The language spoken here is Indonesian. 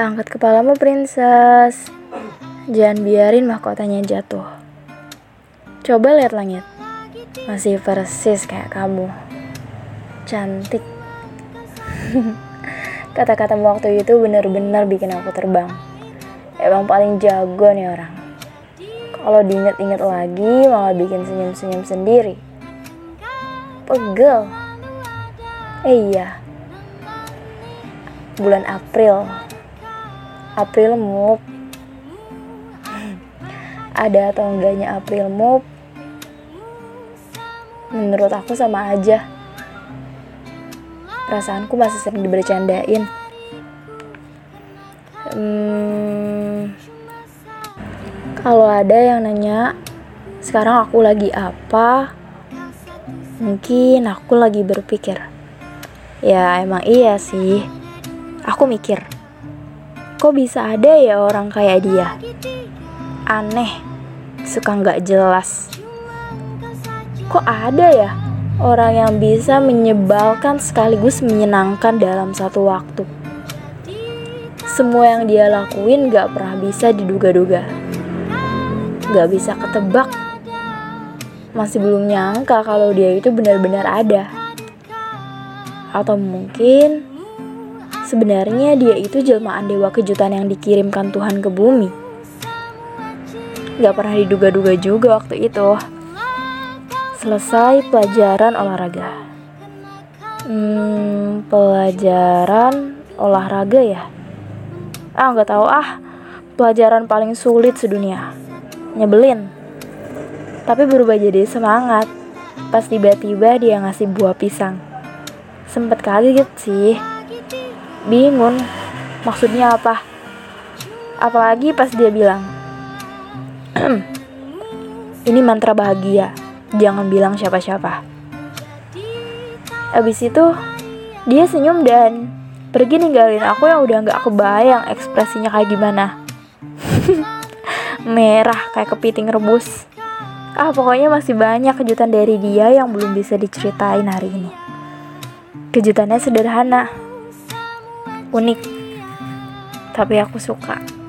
Angkat kepalamu, princess. Jangan biarin mahkotanya jatuh. Coba lihat langit. Masih persis kayak kamu. Cantik. Kata-kata waktu itu benar-benar bikin aku terbang. Emang paling jago nih orang. Kalau diinget-inget lagi malah bikin senyum-senyum sendiri. Pegel. Eh iya. Bulan April. April Mop. Ada atau enggaknya April Mop? Menurut aku sama aja. Perasaanku masih sering dibercandain. Hmm, kalau ada yang nanya, sekarang aku lagi apa? Mungkin aku lagi berpikir. Ya emang iya sih. Aku mikir, kok bisa ada ya orang kayak dia? Aneh, suka nggak jelas. Kok ada ya orang yang bisa menyebalkan sekaligus menyenangkan dalam satu waktu? Semua yang dia lakuin gak pernah bisa diduga-duga. Gak bisa ketebak. Masih belum nyangka kalau dia itu benar-benar ada. Atau mungkin sebenarnya dia itu jelmaan dewa kejutan yang dikirimkan Tuhan ke bumi. Gak pernah diduga-duga juga waktu itu. Selesai pelajaran olahraga. Hmm, pelajaran olahraga ya? ah nggak tahu ah pelajaran paling sulit sedunia nyebelin tapi berubah jadi semangat pas tiba-tiba dia ngasih buah pisang sempet kaget sih bingung. Maksudnya apa? Apalagi pas dia bilang ini mantra bahagia. Jangan bilang siapa-siapa. Abis itu dia senyum dan pergi ninggalin aku yang udah nggak kebayang ekspresinya kayak gimana. Merah kayak kepiting rebus. Ah pokoknya masih banyak kejutan dari dia yang belum bisa diceritain hari ini. Kejutannya sederhana unik. Tapi aku suka